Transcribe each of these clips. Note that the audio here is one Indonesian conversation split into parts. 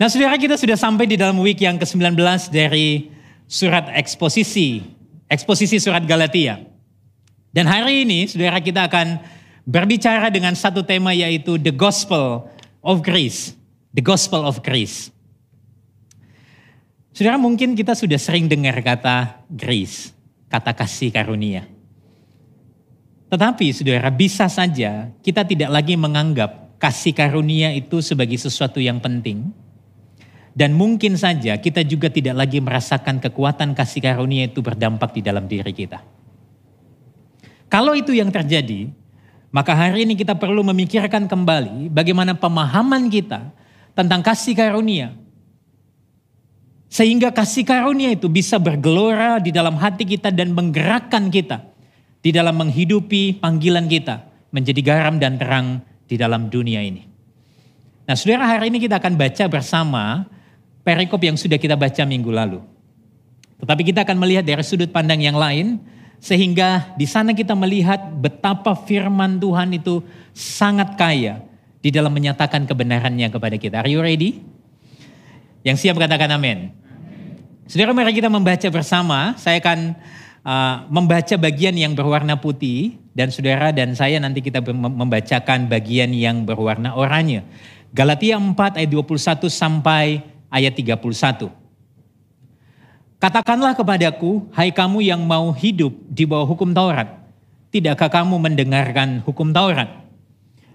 Nah saudara kita sudah sampai di dalam week yang ke-19 dari surat eksposisi, eksposisi surat Galatia. Dan hari ini saudara kita akan berbicara dengan satu tema yaitu the gospel of grace. The gospel of grace. Saudara mungkin kita sudah sering dengar kata grace, kata kasih karunia. Tetapi saudara bisa saja kita tidak lagi menganggap kasih karunia itu sebagai sesuatu yang penting dan mungkin saja kita juga tidak lagi merasakan kekuatan kasih karunia itu berdampak di dalam diri kita. Kalau itu yang terjadi, maka hari ini kita perlu memikirkan kembali bagaimana pemahaman kita tentang kasih karunia. Sehingga kasih karunia itu bisa bergelora di dalam hati kita dan menggerakkan kita di dalam menghidupi panggilan kita menjadi garam dan terang di dalam dunia ini. Nah saudara hari ini kita akan baca bersama perikop yang sudah kita baca minggu lalu. Tetapi kita akan melihat dari sudut pandang yang lain, sehingga di sana kita melihat betapa firman Tuhan itu sangat kaya di dalam menyatakan kebenarannya kepada kita. Are you ready? Yang siap katakan amin. Saudara mari kita membaca bersama. Saya akan uh, membaca bagian yang berwarna putih dan saudara dan saya nanti kita membacakan bagian yang berwarna oranye. Galatia 4 ayat 21 sampai ayat 31. Katakanlah kepadaku, hai kamu yang mau hidup di bawah hukum Taurat, tidakkah kamu mendengarkan hukum Taurat?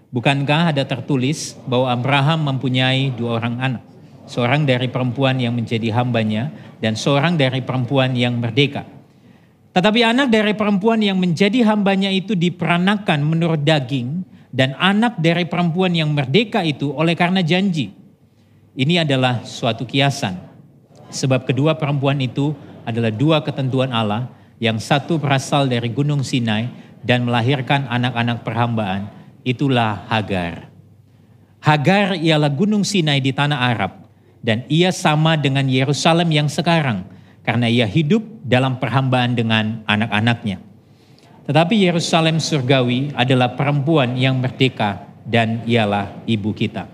Bukankah ada tertulis bahwa Abraham mempunyai dua orang anak, seorang dari perempuan yang menjadi hambanya dan seorang dari perempuan yang merdeka. Tetapi anak dari perempuan yang menjadi hambanya itu diperanakan menurut daging dan anak dari perempuan yang merdeka itu oleh karena janji. Ini adalah suatu kiasan. Sebab kedua perempuan itu adalah dua ketentuan Allah. Yang satu berasal dari gunung Sinai dan melahirkan anak-anak perhambaan. Itulah Hagar. Hagar ialah gunung Sinai di tanah Arab. Dan ia sama dengan Yerusalem yang sekarang. Karena ia hidup dalam perhambaan dengan anak-anaknya. Tetapi Yerusalem surgawi adalah perempuan yang merdeka dan ialah ibu kita.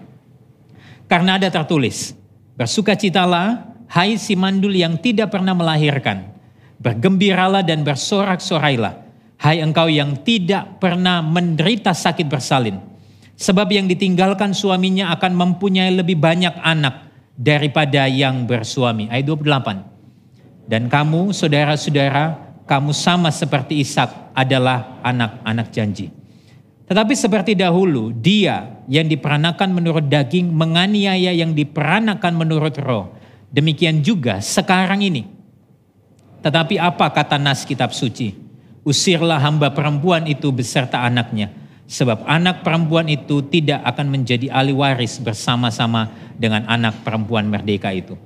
Karena ada tertulis, bersukacitalah hai si mandul yang tidak pernah melahirkan. Bergembiralah dan bersorak-sorailah, hai engkau yang tidak pernah menderita sakit bersalin. Sebab yang ditinggalkan suaminya akan mempunyai lebih banyak anak daripada yang bersuami. Ayat 28. Dan kamu saudara-saudara, kamu sama seperti Ishak adalah anak-anak janji. Tetapi seperti dahulu, dia yang diperanakan menurut daging menganiaya yang diperanakan menurut roh. Demikian juga sekarang ini. Tetapi apa kata nas kitab suci? Usirlah hamba perempuan itu beserta anaknya. Sebab anak perempuan itu tidak akan menjadi ahli waris bersama-sama dengan anak perempuan merdeka itu.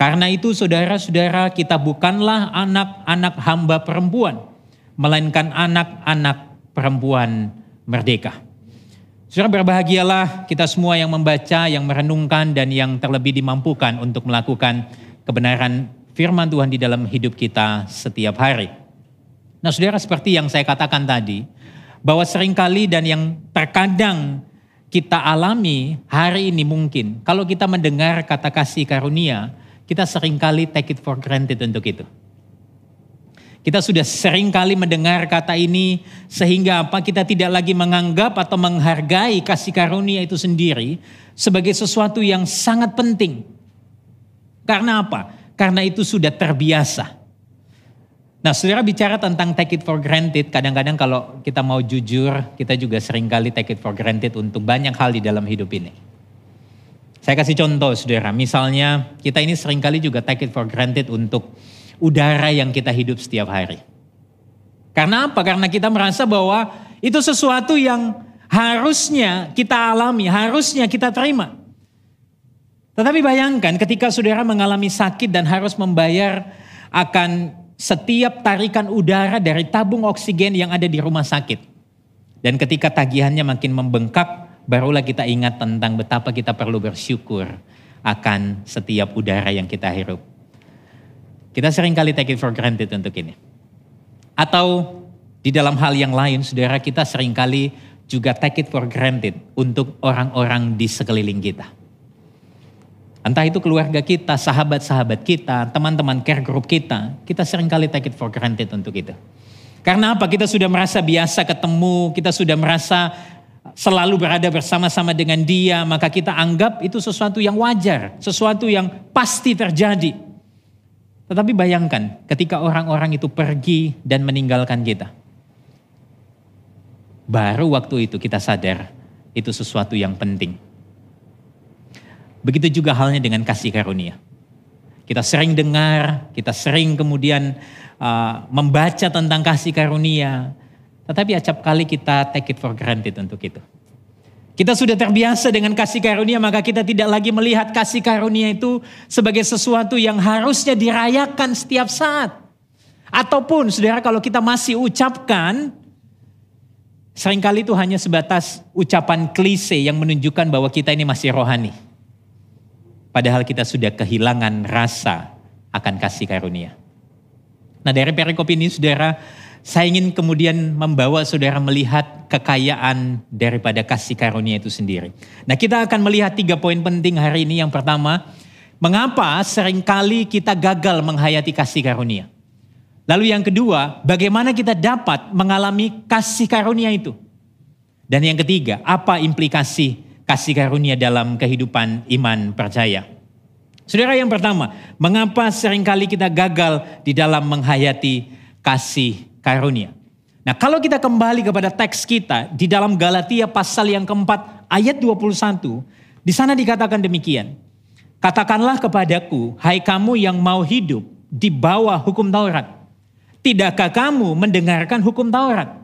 Karena itu saudara-saudara kita bukanlah anak-anak hamba perempuan. Melainkan anak-anak perempuan merdeka. Saudara berbahagialah kita semua yang membaca, yang merenungkan, dan yang terlebih dimampukan untuk melakukan kebenaran firman Tuhan di dalam hidup kita setiap hari. Nah saudara seperti yang saya katakan tadi, bahwa sering kali dan yang terkadang kita alami hari ini mungkin, kalau kita mendengar kata kasih karunia, kita sering kali take it for granted untuk itu. Kita sudah sering kali mendengar kata ini sehingga apa kita tidak lagi menganggap atau menghargai kasih karunia itu sendiri sebagai sesuatu yang sangat penting. Karena apa? Karena itu sudah terbiasa. Nah, saudara bicara tentang take it for granted, kadang-kadang kalau kita mau jujur, kita juga sering kali take it for granted untuk banyak hal di dalam hidup ini. Saya kasih contoh, saudara. Misalnya, kita ini sering kali juga take it for granted untuk udara yang kita hidup setiap hari. Karena apa? Karena kita merasa bahwa itu sesuatu yang harusnya kita alami, harusnya kita terima. Tetapi bayangkan ketika saudara mengalami sakit dan harus membayar akan setiap tarikan udara dari tabung oksigen yang ada di rumah sakit. Dan ketika tagihannya makin membengkak, barulah kita ingat tentang betapa kita perlu bersyukur akan setiap udara yang kita hirup. Kita sering kali take it for granted untuk ini. Atau di dalam hal yang lain, saudara kita sering kali juga take it for granted untuk orang-orang di sekeliling kita. Entah itu keluarga kita, sahabat-sahabat kita, teman-teman care group kita, kita sering kali take it for granted untuk itu. Karena apa? Kita sudah merasa biasa ketemu, kita sudah merasa selalu berada bersama-sama dengan dia, maka kita anggap itu sesuatu yang wajar, sesuatu yang pasti terjadi. Tetapi bayangkan ketika orang-orang itu pergi dan meninggalkan kita. Baru waktu itu kita sadar itu sesuatu yang penting. Begitu juga halnya dengan kasih karunia. Kita sering dengar, kita sering kemudian uh, membaca tentang kasih karunia, tetapi acap kali kita take it for granted untuk itu. Kita sudah terbiasa dengan kasih karunia, maka kita tidak lagi melihat kasih karunia itu sebagai sesuatu yang harusnya dirayakan setiap saat. Ataupun saudara kalau kita masih ucapkan, Seringkali itu hanya sebatas ucapan klise yang menunjukkan bahwa kita ini masih rohani. Padahal kita sudah kehilangan rasa akan kasih karunia. Nah dari perikop ini saudara, saya ingin kemudian membawa saudara melihat kekayaan daripada kasih karunia itu sendiri. Nah kita akan melihat tiga poin penting hari ini. Yang pertama, mengapa sering kali kita gagal menghayati kasih karunia. Lalu yang kedua, bagaimana kita dapat mengalami kasih karunia itu? Dan yang ketiga, apa implikasi kasih karunia dalam kehidupan iman percaya? Saudara yang pertama, mengapa sering kali kita gagal di dalam menghayati kasih karunia? Nah kalau kita kembali kepada teks kita di dalam Galatia pasal yang keempat ayat 21, di sana dikatakan demikian. Katakanlah kepadaku, hai kamu yang mau hidup di bawah hukum Taurat Tidakkah kamu mendengarkan hukum Taurat?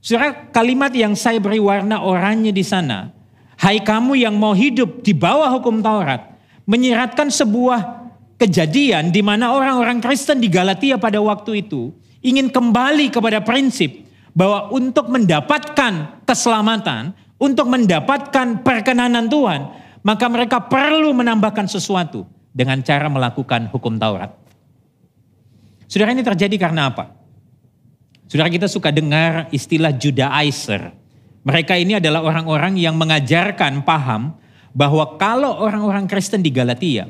Saudara, kalimat yang saya beri warna oranye di sana. Hai kamu yang mau hidup di bawah hukum Taurat. Menyiratkan sebuah kejadian di mana orang-orang Kristen di Galatia pada waktu itu ingin kembali kepada prinsip bahwa untuk mendapatkan keselamatan, untuk mendapatkan perkenanan Tuhan, maka mereka perlu menambahkan sesuatu dengan cara melakukan hukum Taurat. Saudara ini terjadi karena apa? Saudara kita suka dengar istilah Judaizer. Mereka ini adalah orang-orang yang mengajarkan paham bahwa kalau orang-orang Kristen di Galatia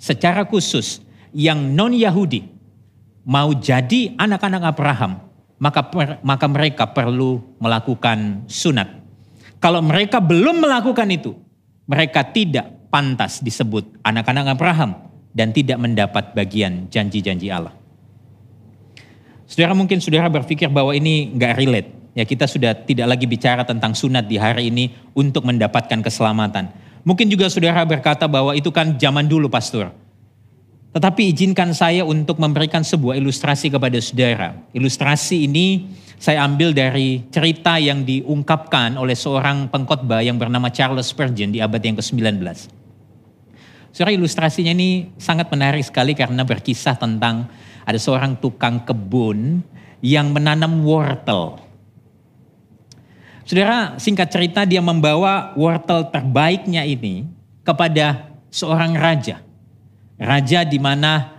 secara khusus yang non-Yahudi mau jadi anak-anak Abraham, maka maka mereka perlu melakukan sunat. Kalau mereka belum melakukan itu, mereka tidak pantas disebut anak-anak Abraham dan tidak mendapat bagian janji-janji Allah. Saudara mungkin saudara berpikir bahwa ini nggak relate. Ya kita sudah tidak lagi bicara tentang sunat di hari ini untuk mendapatkan keselamatan. Mungkin juga saudara berkata bahwa itu kan zaman dulu pastor. Tetapi izinkan saya untuk memberikan sebuah ilustrasi kepada saudara. Ilustrasi ini saya ambil dari cerita yang diungkapkan oleh seorang pengkhotbah yang bernama Charles Spurgeon di abad yang ke-19. Saudara ilustrasinya ini sangat menarik sekali karena berkisah tentang ada seorang tukang kebun yang menanam wortel. Saudara, singkat cerita dia membawa wortel terbaiknya ini kepada seorang raja. Raja di mana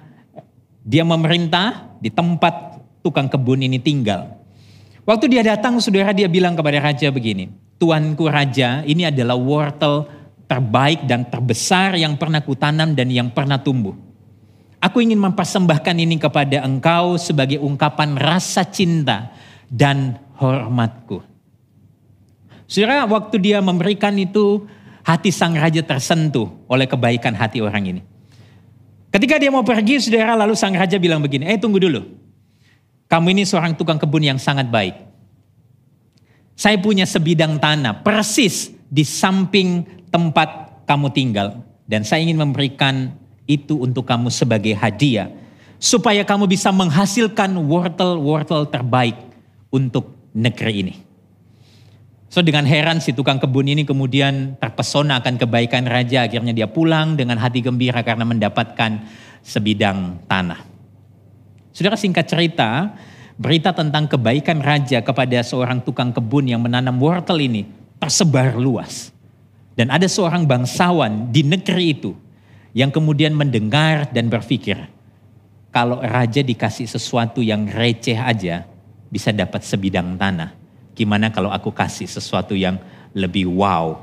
dia memerintah di tempat tukang kebun ini tinggal. Waktu dia datang, saudara dia bilang kepada raja begini, Tuanku raja, ini adalah wortel terbaik dan terbesar yang pernah kutanam dan yang pernah tumbuh. Aku ingin mempersembahkan ini kepada engkau sebagai ungkapan rasa cinta dan hormatku. Saudara, waktu dia memberikan itu, hati sang raja tersentuh oleh kebaikan hati orang ini. Ketika dia mau pergi, saudara, lalu sang raja bilang begini, eh tunggu dulu. Kamu ini seorang tukang kebun yang sangat baik. Saya punya sebidang tanah persis di samping tempat kamu tinggal. Dan saya ingin memberikan itu untuk kamu sebagai hadiah. Supaya kamu bisa menghasilkan wortel-wortel terbaik untuk negeri ini. So dengan heran si tukang kebun ini kemudian terpesona akan kebaikan raja. Akhirnya dia pulang dengan hati gembira karena mendapatkan sebidang tanah. Saudara singkat cerita, berita tentang kebaikan raja kepada seorang tukang kebun yang menanam wortel ini tersebar luas. Dan ada seorang bangsawan di negeri itu yang kemudian mendengar dan berpikir, kalau raja dikasih sesuatu yang receh aja bisa dapat sebidang tanah. Gimana kalau aku kasih sesuatu yang lebih wow?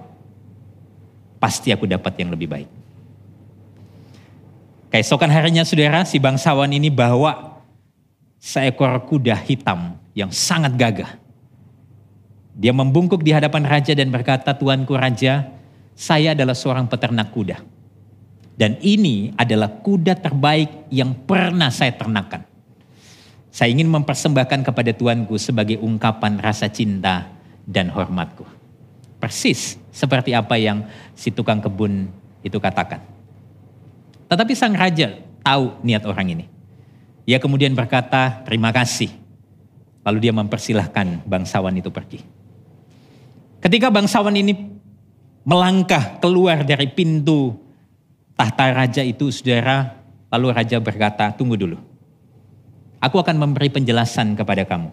Pasti aku dapat yang lebih baik. Keesokan harinya saudara, si bangsawan ini bawa seekor kuda hitam yang sangat gagah. Dia membungkuk di hadapan raja dan berkata, Tuanku raja, saya adalah seorang peternak kuda. Dan ini adalah kuda terbaik yang pernah saya ternakan. Saya ingin mempersembahkan kepada Tuanku sebagai ungkapan rasa cinta dan hormatku. Persis seperti apa yang si tukang kebun itu katakan. Tetapi sang raja tahu niat orang ini. Ia kemudian berkata, terima kasih. Lalu dia mempersilahkan bangsawan itu pergi. Ketika bangsawan ini melangkah keluar dari pintu tahta raja itu, saudara, lalu raja berkata, tunggu dulu. Aku akan memberi penjelasan kepada kamu.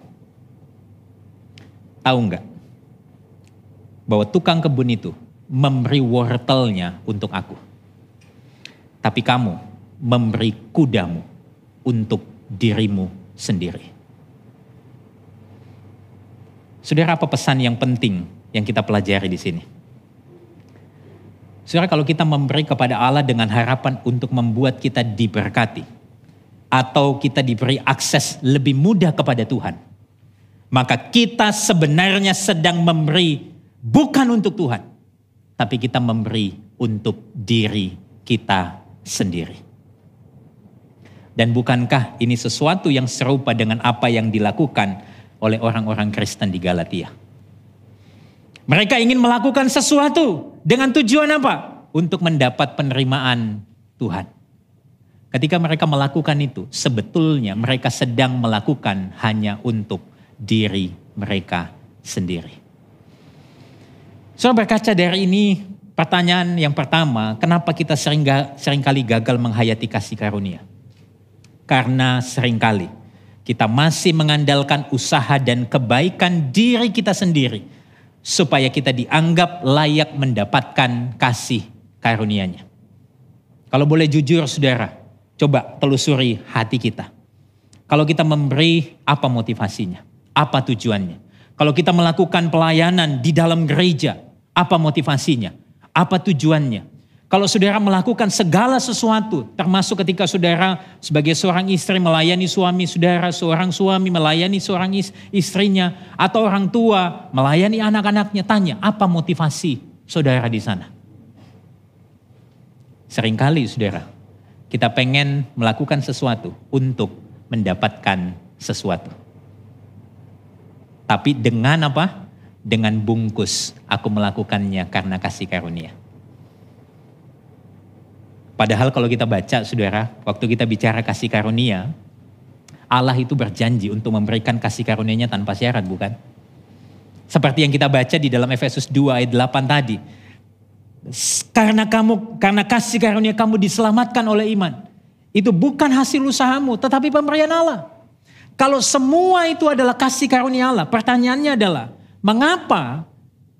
Tahu enggak? Bahwa tukang kebun itu memberi wortelnya untuk aku tapi kamu memberi kudamu untuk dirimu sendiri. Saudara, apa pesan yang penting yang kita pelajari di sini? Saudara, kalau kita memberi kepada Allah dengan harapan untuk membuat kita diberkati, atau kita diberi akses lebih mudah kepada Tuhan, maka kita sebenarnya sedang memberi bukan untuk Tuhan, tapi kita memberi untuk diri kita sendiri. Dan bukankah ini sesuatu yang serupa dengan apa yang dilakukan oleh orang-orang Kristen di Galatia? Mereka ingin melakukan sesuatu dengan tujuan apa? Untuk mendapat penerimaan Tuhan. Ketika mereka melakukan itu, sebetulnya mereka sedang melakukan hanya untuk diri mereka sendiri. So berkaca dari ini, Pertanyaan yang pertama, kenapa kita sering sering kali gagal menghayati kasih karunia? Karena sering kali kita masih mengandalkan usaha dan kebaikan diri kita sendiri supaya kita dianggap layak mendapatkan kasih karunia-Nya. Kalau boleh jujur saudara, coba telusuri hati kita. Kalau kita memberi, apa motivasinya? Apa tujuannya? Kalau kita melakukan pelayanan di dalam gereja, apa motivasinya? Apa tujuannya? Kalau saudara melakukan segala sesuatu, termasuk ketika saudara sebagai seorang istri melayani suami saudara, seorang suami melayani seorang istrinya, atau orang tua melayani anak-anaknya, tanya apa motivasi saudara di sana? Seringkali saudara, kita pengen melakukan sesuatu untuk mendapatkan sesuatu. Tapi dengan apa? dengan bungkus aku melakukannya karena kasih karunia. Padahal kalau kita baca saudara, waktu kita bicara kasih karunia, Allah itu berjanji untuk memberikan kasih karunia-Nya tanpa syarat bukan? Seperti yang kita baca di dalam Efesus 2 ayat 8 tadi. Karena kamu karena kasih karunia kamu diselamatkan oleh iman. Itu bukan hasil usahamu tetapi pemberian Allah. Kalau semua itu adalah kasih karunia Allah, pertanyaannya adalah Mengapa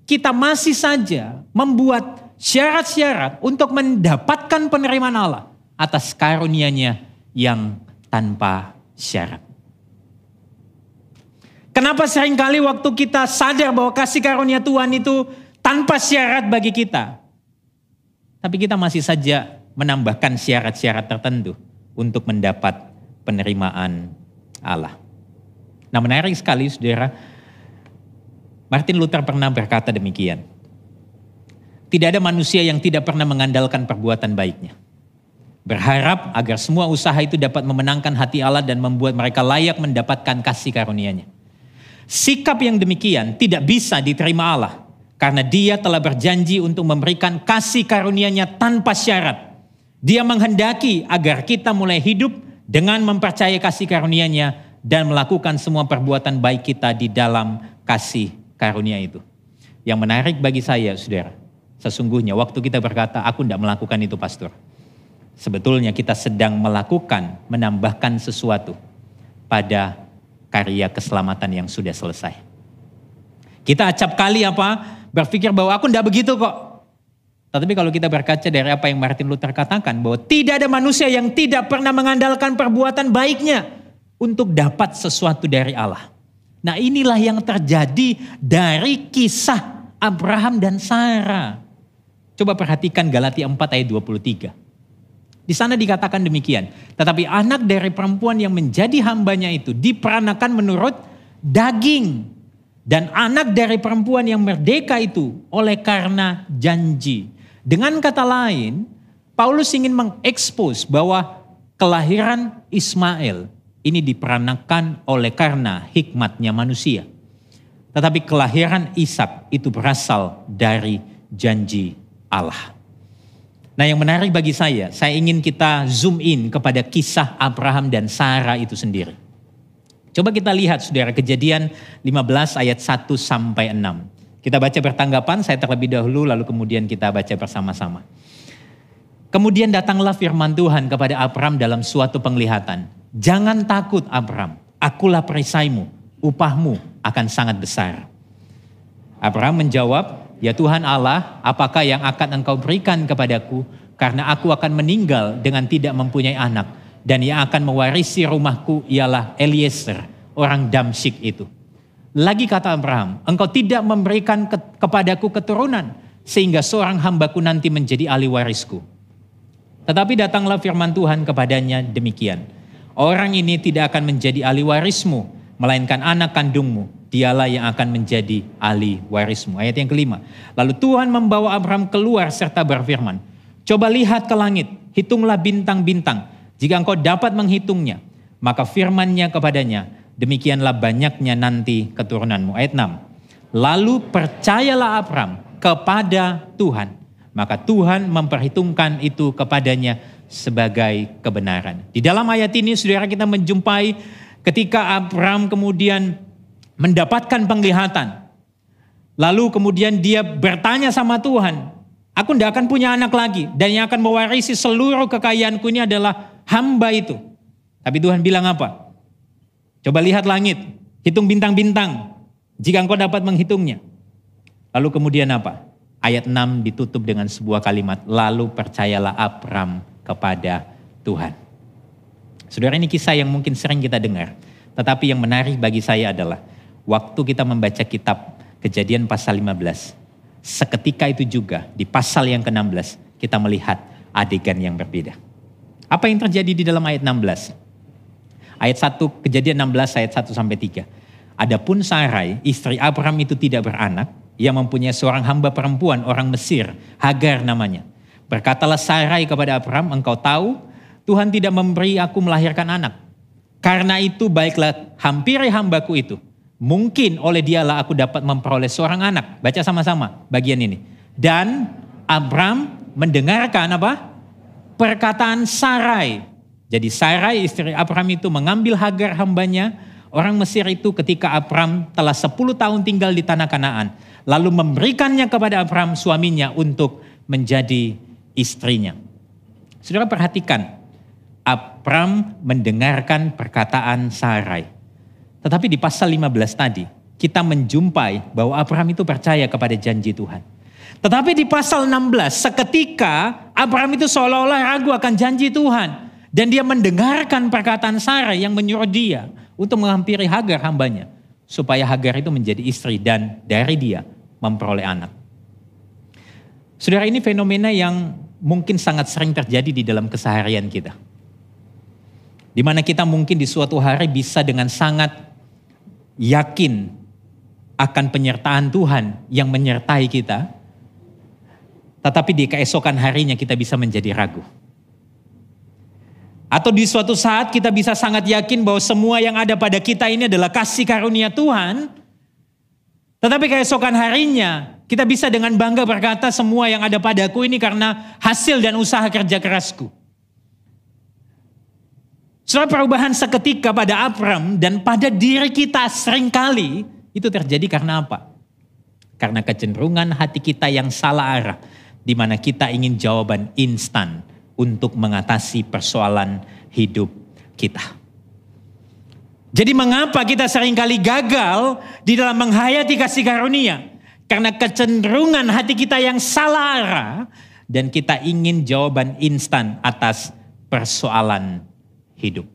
kita masih saja membuat syarat-syarat untuk mendapatkan penerimaan Allah atas karunia-Nya yang tanpa syarat? Kenapa sering kali waktu kita sadar bahwa kasih karunia Tuhan itu tanpa syarat bagi kita, tapi kita masih saja menambahkan syarat-syarat tertentu untuk mendapat penerimaan Allah. Nah menarik sekali saudara, Martin Luther pernah berkata demikian. Tidak ada manusia yang tidak pernah mengandalkan perbuatan baiknya. Berharap agar semua usaha itu dapat memenangkan hati Allah dan membuat mereka layak mendapatkan kasih karunia-Nya. Sikap yang demikian tidak bisa diterima Allah karena dia telah berjanji untuk memberikan kasih karunia-Nya tanpa syarat. Dia menghendaki agar kita mulai hidup dengan mempercayai kasih karunia-Nya dan melakukan semua perbuatan baik kita di dalam kasih karunia itu. Yang menarik bagi saya, saudara, sesungguhnya waktu kita berkata, aku tidak melakukan itu pastor. Sebetulnya kita sedang melakukan, menambahkan sesuatu pada karya keselamatan yang sudah selesai. Kita acap kali apa? Berpikir bahwa aku tidak begitu kok. Tetapi kalau kita berkaca dari apa yang Martin Luther katakan bahwa tidak ada manusia yang tidak pernah mengandalkan perbuatan baiknya untuk dapat sesuatu dari Allah. Nah inilah yang terjadi dari kisah Abraham dan Sarah. Coba perhatikan Galatia 4 ayat 23. Di sana dikatakan demikian. Tetapi anak dari perempuan yang menjadi hambanya itu diperanakan menurut daging. Dan anak dari perempuan yang merdeka itu oleh karena janji. Dengan kata lain, Paulus ingin mengekspos bahwa kelahiran Ismail ini diperanakan oleh karena hikmatnya manusia. Tetapi kelahiran Ishak itu berasal dari janji Allah. Nah yang menarik bagi saya, saya ingin kita zoom in kepada kisah Abraham dan Sarah itu sendiri. Coba kita lihat saudara kejadian 15 ayat 1 sampai 6. Kita baca bertanggapan, saya terlebih dahulu lalu kemudian kita baca bersama-sama. Kemudian datanglah firman Tuhan kepada Abraham dalam suatu penglihatan. Jangan takut Abraham, akulah perisaimu, upahmu akan sangat besar. Abraham menjawab, Ya Tuhan Allah, apakah yang akan engkau berikan kepadaku? Karena aku akan meninggal dengan tidak mempunyai anak. Dan yang akan mewarisi rumahku ialah Eliezer, orang Damsyik itu. Lagi kata Abraham, engkau tidak memberikan ke kepadaku keturunan. Sehingga seorang hambaku nanti menjadi ahli warisku. Tetapi datanglah firman Tuhan kepadanya demikian. Orang ini tidak akan menjadi ahli warismu, melainkan anak kandungmu dialah yang akan menjadi ahli warismu. Ayat yang kelima. Lalu Tuhan membawa Abraham keluar serta berfirman, Coba lihat ke langit, hitunglah bintang-bintang. Jika engkau dapat menghitungnya, maka firmannya kepadanya, demikianlah banyaknya nanti keturunanmu. Ayat 6. Lalu percayalah Abraham kepada Tuhan. Maka Tuhan memperhitungkan itu kepadanya sebagai kebenaran. Di dalam ayat ini saudara kita menjumpai ketika Abraham kemudian mendapatkan penglihatan. Lalu kemudian dia bertanya sama Tuhan, aku tidak akan punya anak lagi dan yang akan mewarisi seluruh kekayaanku ini adalah hamba itu. Tapi Tuhan bilang apa? Coba lihat langit, hitung bintang-bintang jika engkau dapat menghitungnya. Lalu kemudian apa? Ayat 6 ditutup dengan sebuah kalimat, lalu percayalah Abram kepada Tuhan. Saudara ini kisah yang mungkin sering kita dengar. Tetapi yang menarik bagi saya adalah waktu kita membaca kitab kejadian pasal 15. Seketika itu juga di pasal yang ke-16 kita melihat adegan yang berbeda. Apa yang terjadi di dalam ayat 16? Ayat 1 kejadian 16 ayat 1 sampai 3. Adapun Sarai, istri Abraham itu tidak beranak, ia mempunyai seorang hamba perempuan orang Mesir, Hagar namanya. Berkatalah Sarai kepada Abraham, engkau tahu Tuhan tidak memberi aku melahirkan anak. Karena itu baiklah hampiri hambaku itu Mungkin oleh dialah aku dapat memperoleh seorang anak. Baca sama-sama bagian ini. Dan Abram mendengarkan apa? Perkataan Sarai. Jadi Sarai istri Abram itu mengambil Hagar hambanya. Orang Mesir itu ketika Abram telah 10 tahun tinggal di tanah Kanaan. Lalu memberikannya kepada Abram suaminya untuk menjadi istrinya. Saudara perhatikan. Abram mendengarkan perkataan Sarai. Tetapi di pasal 15 tadi, kita menjumpai bahwa Abraham itu percaya kepada janji Tuhan. Tetapi di pasal 16, seketika Abraham itu seolah-olah ragu akan janji Tuhan. Dan dia mendengarkan perkataan Sarah yang menyuruh dia untuk menghampiri Hagar hambanya. Supaya Hagar itu menjadi istri dan dari dia memperoleh anak. Saudara ini fenomena yang mungkin sangat sering terjadi di dalam keseharian kita. Di mana kita mungkin di suatu hari bisa dengan sangat yakin akan penyertaan Tuhan yang menyertai kita, tetapi di keesokan harinya kita bisa menjadi ragu. Atau di suatu saat kita bisa sangat yakin bahwa semua yang ada pada kita ini adalah kasih karunia Tuhan. Tetapi keesokan harinya kita bisa dengan bangga berkata semua yang ada padaku ini karena hasil dan usaha kerja kerasku. Soal perubahan seketika pada Abram dan pada diri kita sering kali itu terjadi karena apa? Karena kecenderungan hati kita yang salah arah. Di mana kita ingin jawaban instan untuk mengatasi persoalan hidup kita. Jadi mengapa kita sering kali gagal di dalam menghayati kasih karunia? karena kecenderungan hati kita yang salah arah dan kita ingin jawaban instan atas persoalan hidup.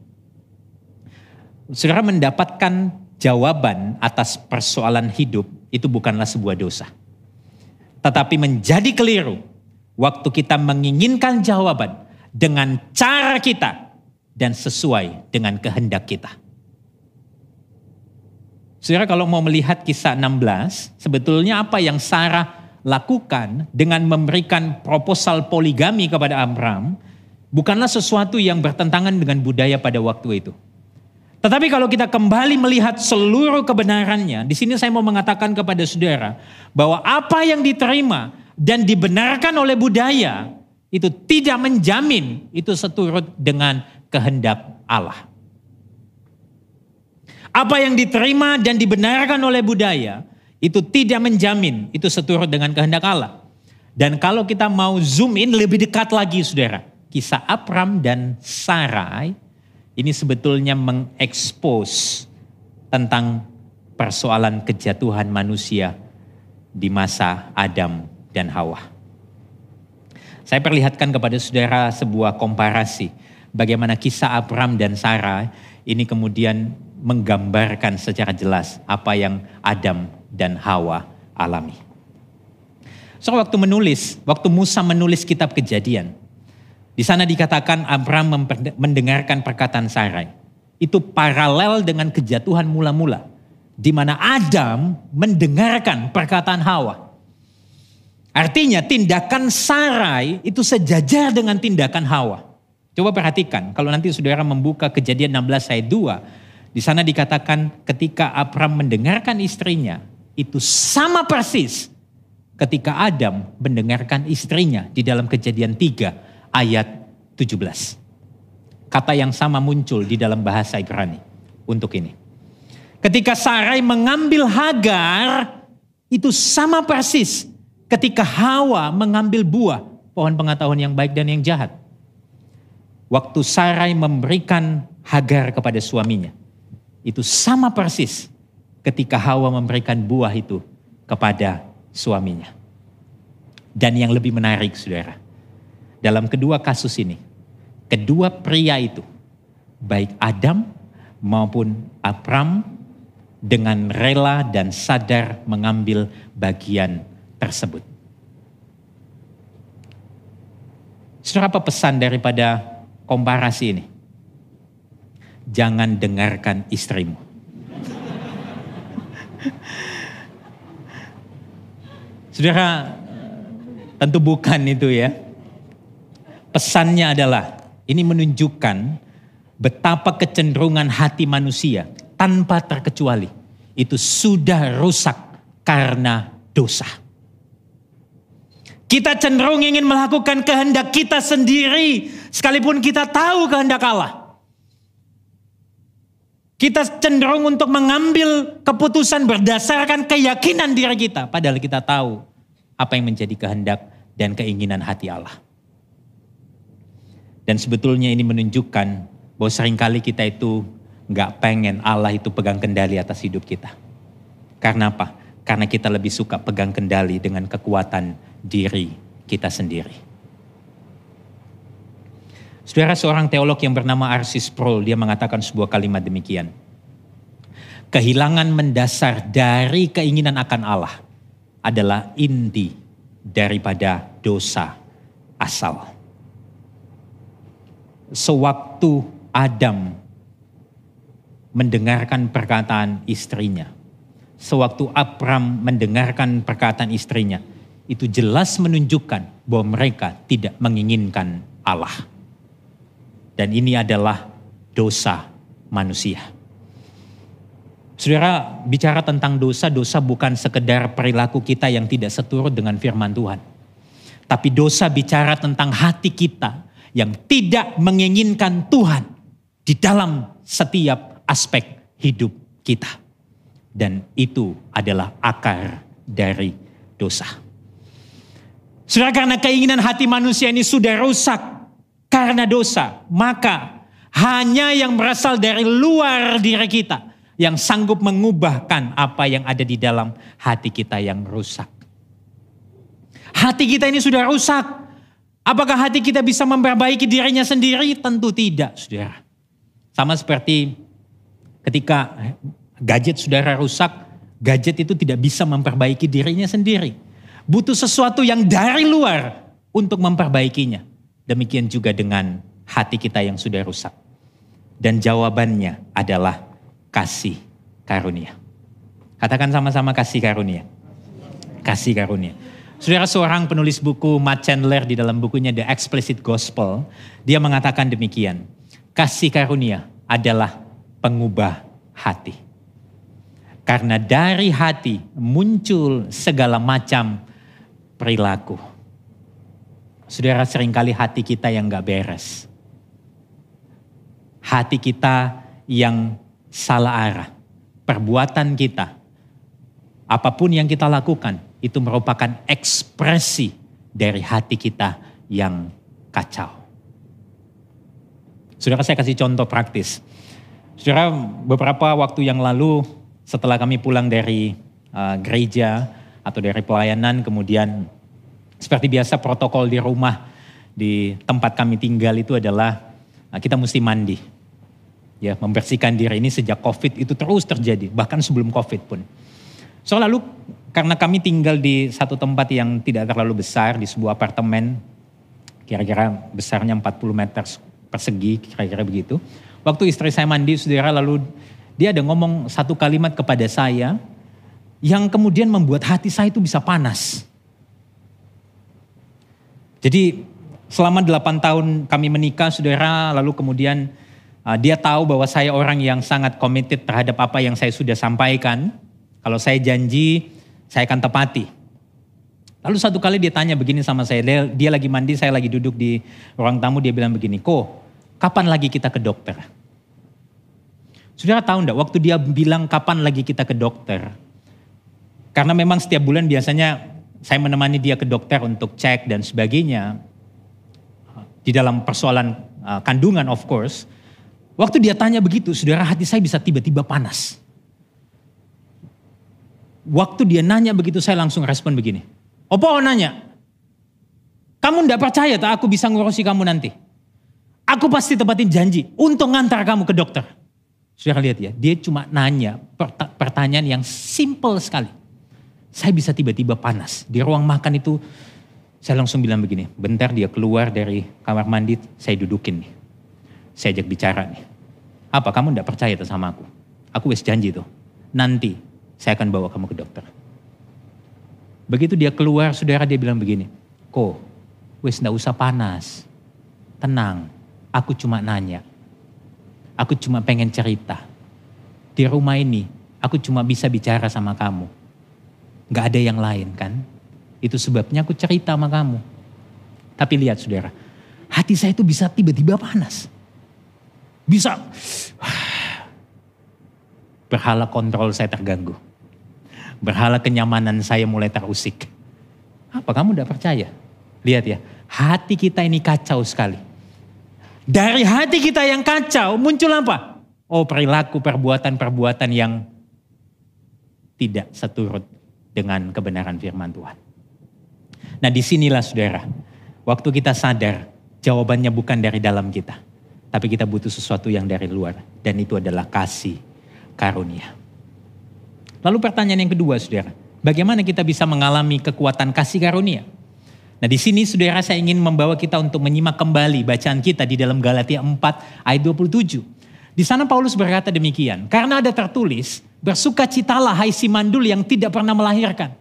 Saudara mendapatkan jawaban atas persoalan hidup itu bukanlah sebuah dosa. Tetapi menjadi keliru waktu kita menginginkan jawaban dengan cara kita dan sesuai dengan kehendak kita. Saudara kalau mau melihat kisah 16, sebetulnya apa yang Sarah lakukan dengan memberikan proposal poligami kepada Abraham bukanlah sesuatu yang bertentangan dengan budaya pada waktu itu. Tetapi kalau kita kembali melihat seluruh kebenarannya, di sini saya mau mengatakan kepada saudara bahwa apa yang diterima dan dibenarkan oleh budaya itu tidak menjamin itu seturut dengan kehendak Allah. Apa yang diterima dan dibenarkan oleh budaya itu tidak menjamin itu seturut dengan kehendak Allah. Dan kalau kita mau zoom in lebih dekat lagi saudara. Kisah Abram dan Sarai ini sebetulnya mengekspos tentang persoalan kejatuhan manusia di masa Adam dan Hawa. Saya perlihatkan kepada saudara sebuah komparasi bagaimana kisah Abram dan Sarah ini kemudian menggambarkan secara jelas apa yang Adam dan Hawa alami. So waktu menulis, waktu Musa menulis kitab kejadian, di sana dikatakan Abraham mendengarkan perkataan Sarai. Itu paralel dengan kejatuhan mula-mula. Di mana Adam mendengarkan perkataan Hawa. Artinya tindakan Sarai itu sejajar dengan tindakan Hawa. Coba perhatikan, kalau nanti saudara membuka kejadian 16 ayat 2, di sana dikatakan ketika Abraham mendengarkan istrinya, itu sama persis ketika Adam mendengarkan istrinya di dalam kejadian 3 ayat 17. Kata yang sama muncul di dalam bahasa Ibrani untuk ini. Ketika Sarai mengambil Hagar, itu sama persis ketika Hawa mengambil buah pohon pengetahuan yang baik dan yang jahat. Waktu Sarai memberikan Hagar kepada suaminya, itu sama persis ketika Hawa memberikan buah itu kepada suaminya. Dan yang lebih menarik saudara, dalam kedua kasus ini, kedua pria itu, baik Adam maupun Abram dengan rela dan sadar mengambil bagian tersebut. Saudara apa pesan daripada komparasi ini? Jangan dengarkan istrimu. Saudara, tentu bukan itu ya. Pesannya adalah ini menunjukkan betapa kecenderungan hati manusia tanpa terkecuali itu sudah rusak karena dosa. Kita cenderung ingin melakukan kehendak kita sendiri sekalipun kita tahu kehendak Allah. Kita cenderung untuk mengambil keputusan berdasarkan keyakinan diri kita. Padahal kita tahu apa yang menjadi kehendak dan keinginan hati Allah. Dan sebetulnya ini menunjukkan bahwa sering kali kita itu nggak pengen Allah itu pegang kendali atas hidup kita. Karena apa? Karena kita lebih suka pegang kendali dengan kekuatan diri kita sendiri. Saudara seorang teolog yang bernama Arsis Sproul, dia mengatakan sebuah kalimat demikian. Kehilangan mendasar dari keinginan akan Allah adalah inti daripada dosa asal. Sewaktu Adam mendengarkan perkataan istrinya, sewaktu Abram mendengarkan perkataan istrinya, itu jelas menunjukkan bahwa mereka tidak menginginkan Allah. Dan ini adalah dosa manusia. Saudara, bicara tentang dosa, dosa bukan sekedar perilaku kita yang tidak seturut dengan firman Tuhan. Tapi dosa bicara tentang hati kita yang tidak menginginkan Tuhan di dalam setiap aspek hidup kita. Dan itu adalah akar dari dosa. Saudara, karena keinginan hati manusia ini sudah rusak, karena dosa, maka hanya yang berasal dari luar diri kita yang sanggup mengubahkan apa yang ada di dalam hati kita yang rusak. Hati kita ini sudah rusak. Apakah hati kita bisa memperbaiki dirinya sendiri? Tentu tidak, saudara. Sama seperti ketika gadget saudara rusak, gadget itu tidak bisa memperbaiki dirinya sendiri. Butuh sesuatu yang dari luar untuk memperbaikinya. Demikian juga dengan hati kita yang sudah rusak. Dan jawabannya adalah kasih karunia. Katakan sama-sama kasih karunia. Kasih karunia. Saudara seorang penulis buku Matt Chandler di dalam bukunya The Explicit Gospel, dia mengatakan demikian. Kasih karunia adalah pengubah hati. Karena dari hati muncul segala macam perilaku. Saudara sering kali hati kita yang gak beres. Hati kita yang salah arah. Perbuatan kita, apa pun yang kita lakukan, itu merupakan ekspresi dari hati kita yang kacau. Saudara saya kasih contoh praktis. Saudara beberapa waktu yang lalu setelah kami pulang dari uh, gereja atau dari pelayanan kemudian seperti biasa protokol di rumah di tempat kami tinggal itu adalah uh, kita mesti mandi ya membersihkan diri ini sejak COVID itu terus terjadi bahkan sebelum COVID pun. So lalu karena kami tinggal di satu tempat yang tidak terlalu besar di sebuah apartemen kira-kira besarnya 40 meter persegi kira-kira begitu. Waktu istri saya mandi saudara lalu dia ada ngomong satu kalimat kepada saya yang kemudian membuat hati saya itu bisa panas. Jadi selama 8 tahun kami menikah saudara lalu kemudian Uh, dia tahu bahwa saya orang yang sangat committed terhadap apa yang saya sudah sampaikan. Kalau saya janji, saya akan tepati. Lalu satu kali dia tanya begini sama saya, dia, dia lagi mandi, saya lagi duduk di ruang tamu, dia bilang begini, Ko, kapan lagi kita ke dokter? Saudara tahu enggak, waktu dia bilang kapan lagi kita ke dokter, karena memang setiap bulan biasanya saya menemani dia ke dokter untuk cek dan sebagainya, di dalam persoalan uh, kandungan of course, Waktu dia tanya begitu, saudara hati saya bisa tiba-tiba panas. Waktu dia nanya begitu, saya langsung respon begini. Opo nanya, kamu ndak percaya tak aku bisa ngurusi kamu nanti? Aku pasti tepatin janji untuk ngantar kamu ke dokter. Saudara lihat ya, dia cuma nanya pertanyaan yang simple sekali. Saya bisa tiba-tiba panas. Di ruang makan itu saya langsung bilang begini, bentar dia keluar dari kamar mandi, saya dudukin nih. Saya ajak bicara nih. Apa kamu tidak percaya tuh sama aku? Aku wis janji tuh. Nanti saya akan bawa kamu ke dokter. Begitu dia keluar, saudara dia bilang begini. Ko, wis tidak usah panas. Tenang, aku cuma nanya. Aku cuma pengen cerita. Di rumah ini, aku cuma bisa bicara sama kamu. Gak ada yang lain kan? Itu sebabnya aku cerita sama kamu. Tapi lihat saudara, hati saya itu bisa tiba-tiba panas. Bisa berhala kontrol saya terganggu. Berhala kenyamanan saya mulai terusik. Apa kamu tidak percaya? Lihat ya, hati kita ini kacau sekali. Dari hati kita yang kacau muncul apa? Oh perilaku perbuatan-perbuatan yang tidak seturut dengan kebenaran firman Tuhan. Nah di sinilah saudara, waktu kita sadar jawabannya bukan dari dalam kita. Tapi kita butuh sesuatu yang dari luar. Dan itu adalah kasih karunia. Lalu pertanyaan yang kedua saudara. Bagaimana kita bisa mengalami kekuatan kasih karunia? Nah di sini saudara saya ingin membawa kita untuk menyimak kembali bacaan kita di dalam Galatia 4 ayat 27. Di sana Paulus berkata demikian. Karena ada tertulis, bersukacitalah hai si mandul yang tidak pernah melahirkan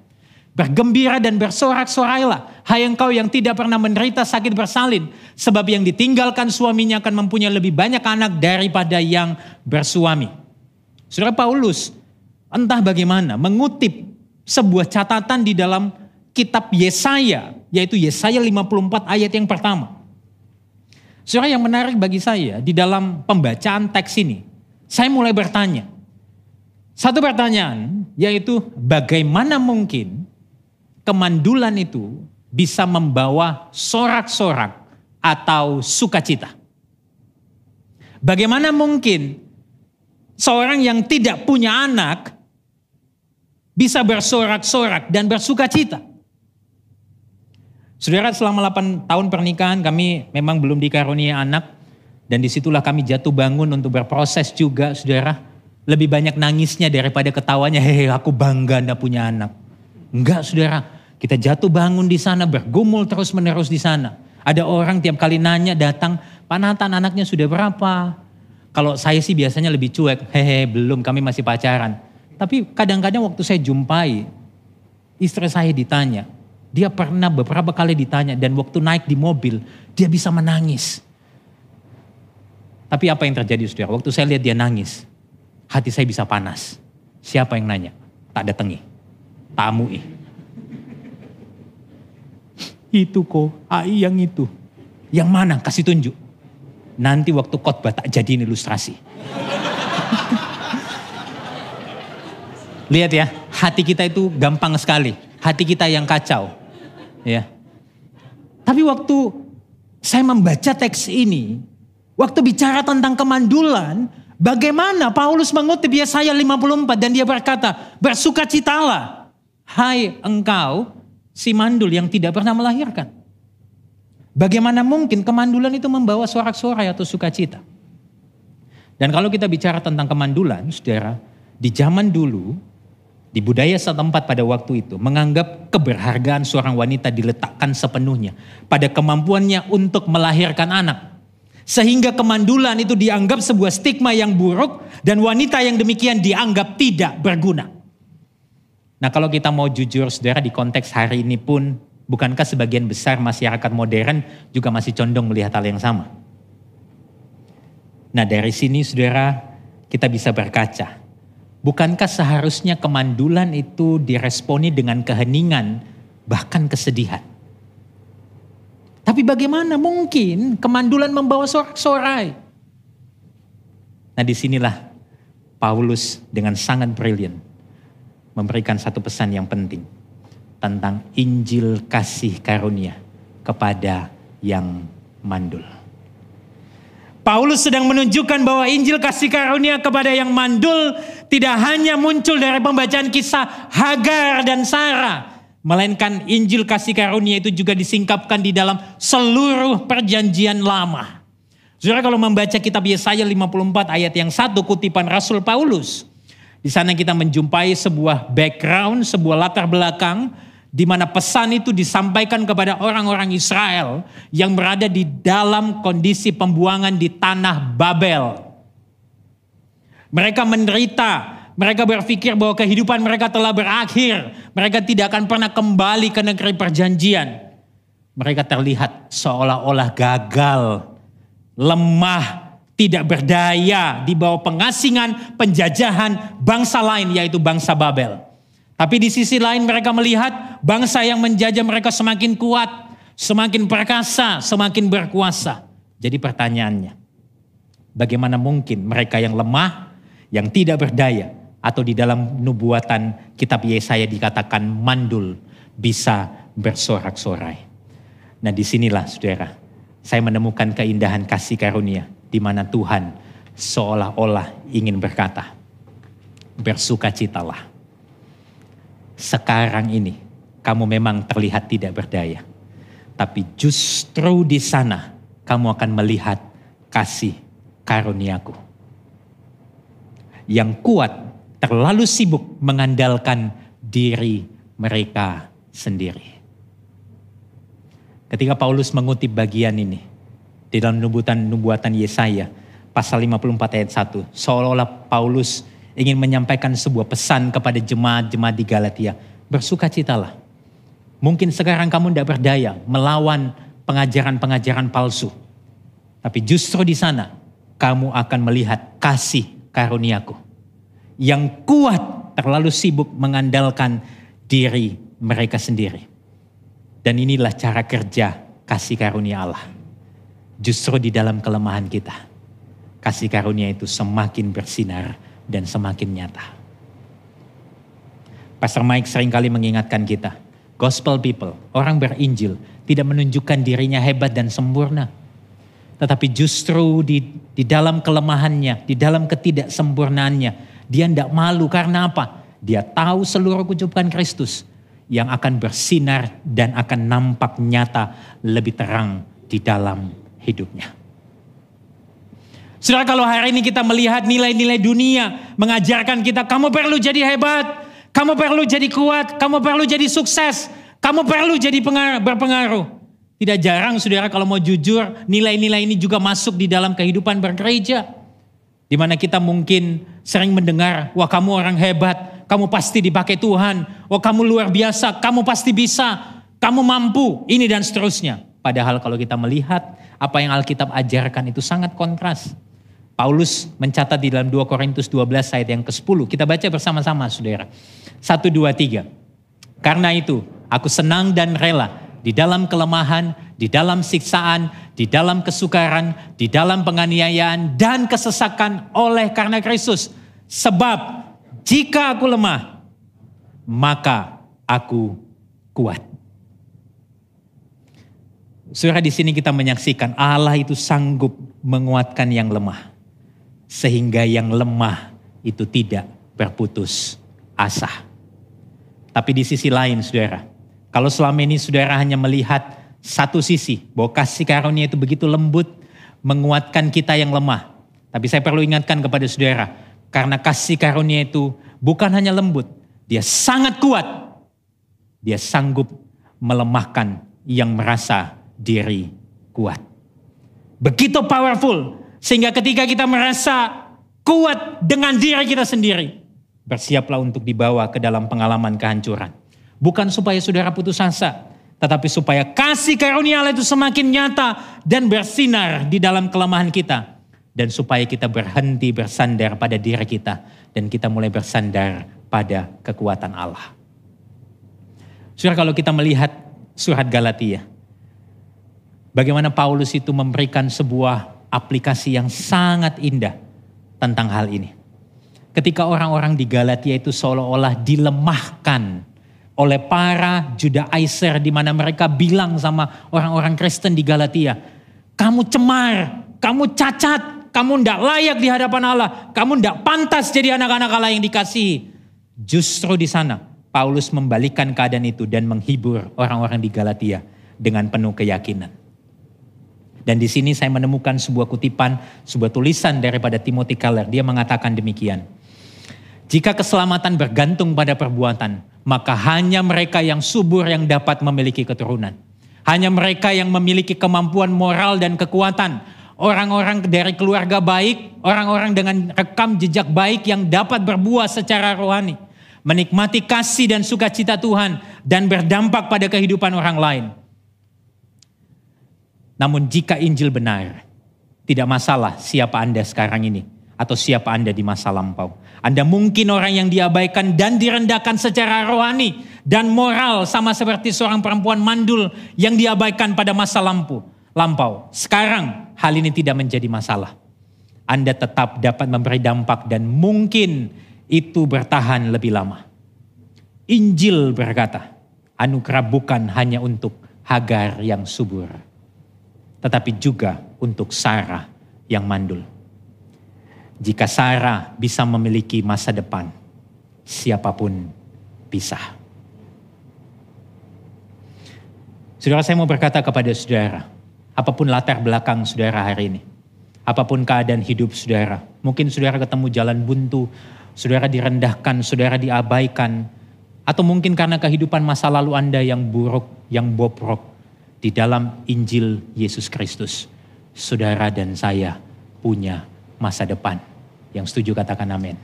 Bergembira dan bersorak-sorailah. Hai engkau yang tidak pernah menderita sakit bersalin. Sebab yang ditinggalkan suaminya akan mempunyai lebih banyak anak daripada yang bersuami. Saudara Paulus entah bagaimana mengutip sebuah catatan di dalam kitab Yesaya. Yaitu Yesaya 54 ayat yang pertama. Saudara yang menarik bagi saya di dalam pembacaan teks ini. Saya mulai bertanya. Satu pertanyaan yaitu bagaimana mungkin kemandulan itu bisa membawa sorak-sorak atau sukacita. Bagaimana mungkin seorang yang tidak punya anak bisa bersorak-sorak dan bersuka cita. Saudara selama 8 tahun pernikahan kami memang belum dikaruniai anak. Dan di situlah kami jatuh bangun untuk berproses juga saudara. Lebih banyak nangisnya daripada ketawanya. Hehe aku bangga anda punya anak. Enggak saudara. Kita jatuh bangun di sana bergumul terus menerus di sana. Ada orang tiap kali nanya datang. Pak Nathan anaknya sudah berapa? Kalau saya sih biasanya lebih cuek. Hehe belum kami masih pacaran. Tapi kadang-kadang waktu saya jumpai istri saya ditanya. Dia pernah beberapa kali ditanya dan waktu naik di mobil dia bisa menangis. Tapi apa yang terjadi saudara? Waktu saya lihat dia nangis, hati saya bisa panas. Siapa yang nanya? Tak datangi. Tamu ih. Itu kok, AI yang itu. Yang mana? Kasih tunjuk. Nanti waktu khotbah tak jadiin ilustrasi. Lihat ya, hati kita itu gampang sekali. Hati kita yang kacau. Ya. Tapi waktu saya membaca teks ini, Waktu bicara tentang kemandulan, bagaimana Paulus mengutip Yesaya 54 dan dia berkata, bersukacitalah, hai engkau si mandul yang tidak pernah melahirkan. Bagaimana mungkin kemandulan itu membawa sorak-sorai atau sukacita? Dan kalau kita bicara tentang kemandulan, saudara, di zaman dulu, di budaya setempat pada waktu itu, menganggap keberhargaan seorang wanita diletakkan sepenuhnya pada kemampuannya untuk melahirkan anak. Sehingga kemandulan itu dianggap sebuah stigma yang buruk dan wanita yang demikian dianggap tidak berguna. Nah kalau kita mau jujur saudara di konteks hari ini pun bukankah sebagian besar masyarakat modern juga masih condong melihat hal yang sama. Nah dari sini saudara kita bisa berkaca. Bukankah seharusnya kemandulan itu diresponi dengan keheningan bahkan kesedihan. Tapi bagaimana mungkin kemandulan membawa sorak-sorai? Nah di sinilah Paulus dengan sangat brilian memberikan satu pesan yang penting tentang Injil kasih karunia kepada yang mandul. Paulus sedang menunjukkan bahwa Injil kasih karunia kepada yang mandul tidak hanya muncul dari pembacaan kisah Hagar dan Sarah, Melainkan Injil kasih karunia itu juga disingkapkan di dalam seluruh perjanjian lama. Saudara kalau membaca kitab Yesaya 54 ayat yang satu kutipan Rasul Paulus. Di sana kita menjumpai sebuah background, sebuah latar belakang di mana pesan itu disampaikan kepada orang-orang Israel yang berada di dalam kondisi pembuangan di tanah Babel. Mereka menderita mereka berpikir bahwa kehidupan mereka telah berakhir. Mereka tidak akan pernah kembali ke negeri perjanjian. Mereka terlihat seolah-olah gagal, lemah, tidak berdaya di bawah pengasingan, penjajahan bangsa lain yaitu bangsa Babel. Tapi di sisi lain mereka melihat bangsa yang menjajah mereka semakin kuat, semakin perkasa, semakin berkuasa. Jadi pertanyaannya, bagaimana mungkin mereka yang lemah, yang tidak berdaya, atau di dalam nubuatan kitab Yesaya dikatakan mandul bisa bersorak-sorai. Nah di sinilah saudara, saya menemukan keindahan kasih karunia di mana Tuhan seolah-olah ingin berkata, bersukacitalah. Sekarang ini kamu memang terlihat tidak berdaya. Tapi justru di sana kamu akan melihat kasih karuniaku. Yang kuat terlalu sibuk mengandalkan diri mereka sendiri. Ketika Paulus mengutip bagian ini di dalam nubuatan nubuatan Yesaya pasal 54 ayat 1, seolah-olah Paulus ingin menyampaikan sebuah pesan kepada jemaat-jemaat di Galatia, bersukacitalah. Mungkin sekarang kamu tidak berdaya melawan pengajaran-pengajaran palsu. Tapi justru di sana kamu akan melihat kasih karuniaku yang kuat terlalu sibuk mengandalkan diri mereka sendiri. Dan inilah cara kerja kasih karunia Allah. Justru di dalam kelemahan kita, kasih karunia itu semakin bersinar dan semakin nyata. Pastor Mike sering kali mengingatkan kita, gospel people, orang berinjil, tidak menunjukkan dirinya hebat dan sempurna. Tetapi justru di, di dalam kelemahannya, di dalam ketidaksempurnaannya, dia tidak malu karena apa? Dia tahu seluruh kecukupan Kristus yang akan bersinar dan akan nampak nyata lebih terang di dalam hidupnya. Saudara kalau hari ini kita melihat nilai-nilai dunia mengajarkan kita kamu perlu jadi hebat, kamu perlu jadi kuat, kamu perlu jadi sukses, kamu perlu jadi berpengaruh. Tidak jarang saudara kalau mau jujur nilai-nilai ini juga masuk di dalam kehidupan bergereja. Di mana kita mungkin sering mendengar, wah kamu orang hebat, kamu pasti dipakai Tuhan, wah kamu luar biasa, kamu pasti bisa, kamu mampu, ini dan seterusnya. Padahal kalau kita melihat apa yang Alkitab ajarkan itu sangat kontras. Paulus mencatat di dalam 2 Korintus 12 ayat yang ke-10. Kita baca bersama-sama saudara. 1, 2, 3. Karena itu aku senang dan rela di dalam kelemahan, di dalam siksaan, di dalam kesukaran, di dalam penganiayaan dan kesesakan oleh karena Kristus. Sebab jika aku lemah, maka aku kuat. Surah di sini kita menyaksikan Allah itu sanggup menguatkan yang lemah. Sehingga yang lemah itu tidak berputus asa. Tapi di sisi lain saudara, kalau selama ini saudara hanya melihat satu sisi, bahwa kasih karunia itu begitu lembut, menguatkan kita yang lemah. Tapi saya perlu ingatkan kepada saudara, karena kasih karunia itu bukan hanya lembut, dia sangat kuat. Dia sanggup melemahkan yang merasa diri kuat. Begitu powerful, sehingga ketika kita merasa kuat dengan diri kita sendiri, bersiaplah untuk dibawa ke dalam pengalaman kehancuran. Bukan supaya saudara putus asa, tetapi supaya kasih karunia Allah itu semakin nyata dan bersinar di dalam kelemahan kita. Dan supaya kita berhenti bersandar pada diri kita dan kita mulai bersandar pada kekuatan Allah. Saudara kalau kita melihat surat Galatia, bagaimana Paulus itu memberikan sebuah aplikasi yang sangat indah tentang hal ini. Ketika orang-orang di Galatia itu seolah-olah dilemahkan oleh para Judaizer di mana mereka bilang sama orang-orang Kristen di Galatia, kamu cemar, kamu cacat, kamu tidak layak di hadapan Allah, kamu tidak pantas jadi anak-anak Allah yang dikasihi. Justru di sana Paulus membalikan keadaan itu dan menghibur orang-orang di Galatia dengan penuh keyakinan. Dan di sini saya menemukan sebuah kutipan, sebuah tulisan daripada Timothy Keller. Dia mengatakan demikian. Jika keselamatan bergantung pada perbuatan, maka hanya mereka yang subur yang dapat memiliki keturunan. Hanya mereka yang memiliki kemampuan moral dan kekuatan. Orang-orang dari keluarga baik, orang-orang dengan rekam jejak baik yang dapat berbuah secara rohani. Menikmati kasih dan sukacita Tuhan dan berdampak pada kehidupan orang lain. Namun jika Injil benar, tidak masalah siapa Anda sekarang ini atau siapa Anda di masa lampau. Anda mungkin orang yang diabaikan dan direndahkan secara rohani dan moral sama seperti seorang perempuan mandul yang diabaikan pada masa lampu, lampau. Sekarang hal ini tidak menjadi masalah. Anda tetap dapat memberi dampak dan mungkin itu bertahan lebih lama. Injil berkata, anugerah bukan hanya untuk Hagar yang subur, tetapi juga untuk Sarah yang mandul. Jika Sarah bisa memiliki masa depan, siapa pun bisa. Saudara saya mau berkata kepada saudara, apa pun latar belakang saudara hari ini, apa pun keadaan hidup saudara, mungkin saudara ketemu jalan buntu, saudara direndahkan, saudara diabaikan, atau mungkin karena kehidupan masa lalu Anda yang buruk, yang bobrok, di dalam Injil Yesus Kristus, saudara dan saya punya masa depan. Yang setuju katakan amin.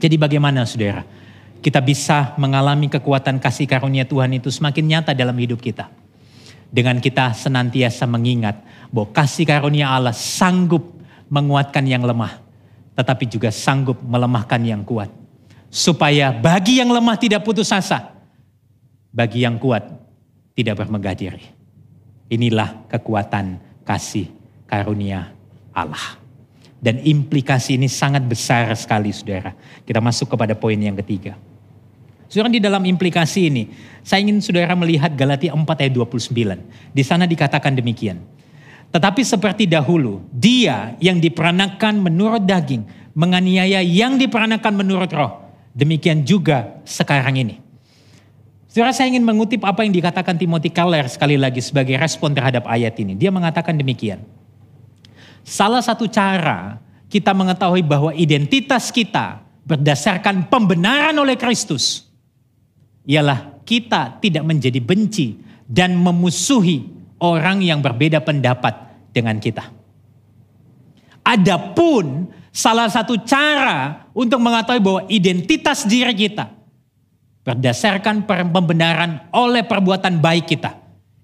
Jadi bagaimana saudara? Kita bisa mengalami kekuatan kasih karunia Tuhan itu semakin nyata dalam hidup kita. Dengan kita senantiasa mengingat bahwa kasih karunia Allah sanggup menguatkan yang lemah. Tetapi juga sanggup melemahkan yang kuat. Supaya bagi yang lemah tidak putus asa. Bagi yang kuat tidak bermegah diri. Inilah kekuatan kasih karunia Allah. Dan implikasi ini sangat besar sekali saudara. Kita masuk kepada poin yang ketiga. Saudara di dalam implikasi ini, saya ingin saudara melihat Galatia 4 ayat 29. Di sana dikatakan demikian. Tetapi seperti dahulu, dia yang diperanakan menurut daging, menganiaya yang diperanakan menurut roh. Demikian juga sekarang ini. Saudara saya ingin mengutip apa yang dikatakan Timothy Keller sekali lagi sebagai respon terhadap ayat ini. Dia mengatakan demikian. Salah satu cara kita mengetahui bahwa identitas kita berdasarkan pembenaran oleh Kristus ialah kita tidak menjadi benci dan memusuhi orang yang berbeda pendapat dengan kita. Adapun salah satu cara untuk mengetahui bahwa identitas diri kita berdasarkan pembenaran oleh perbuatan baik kita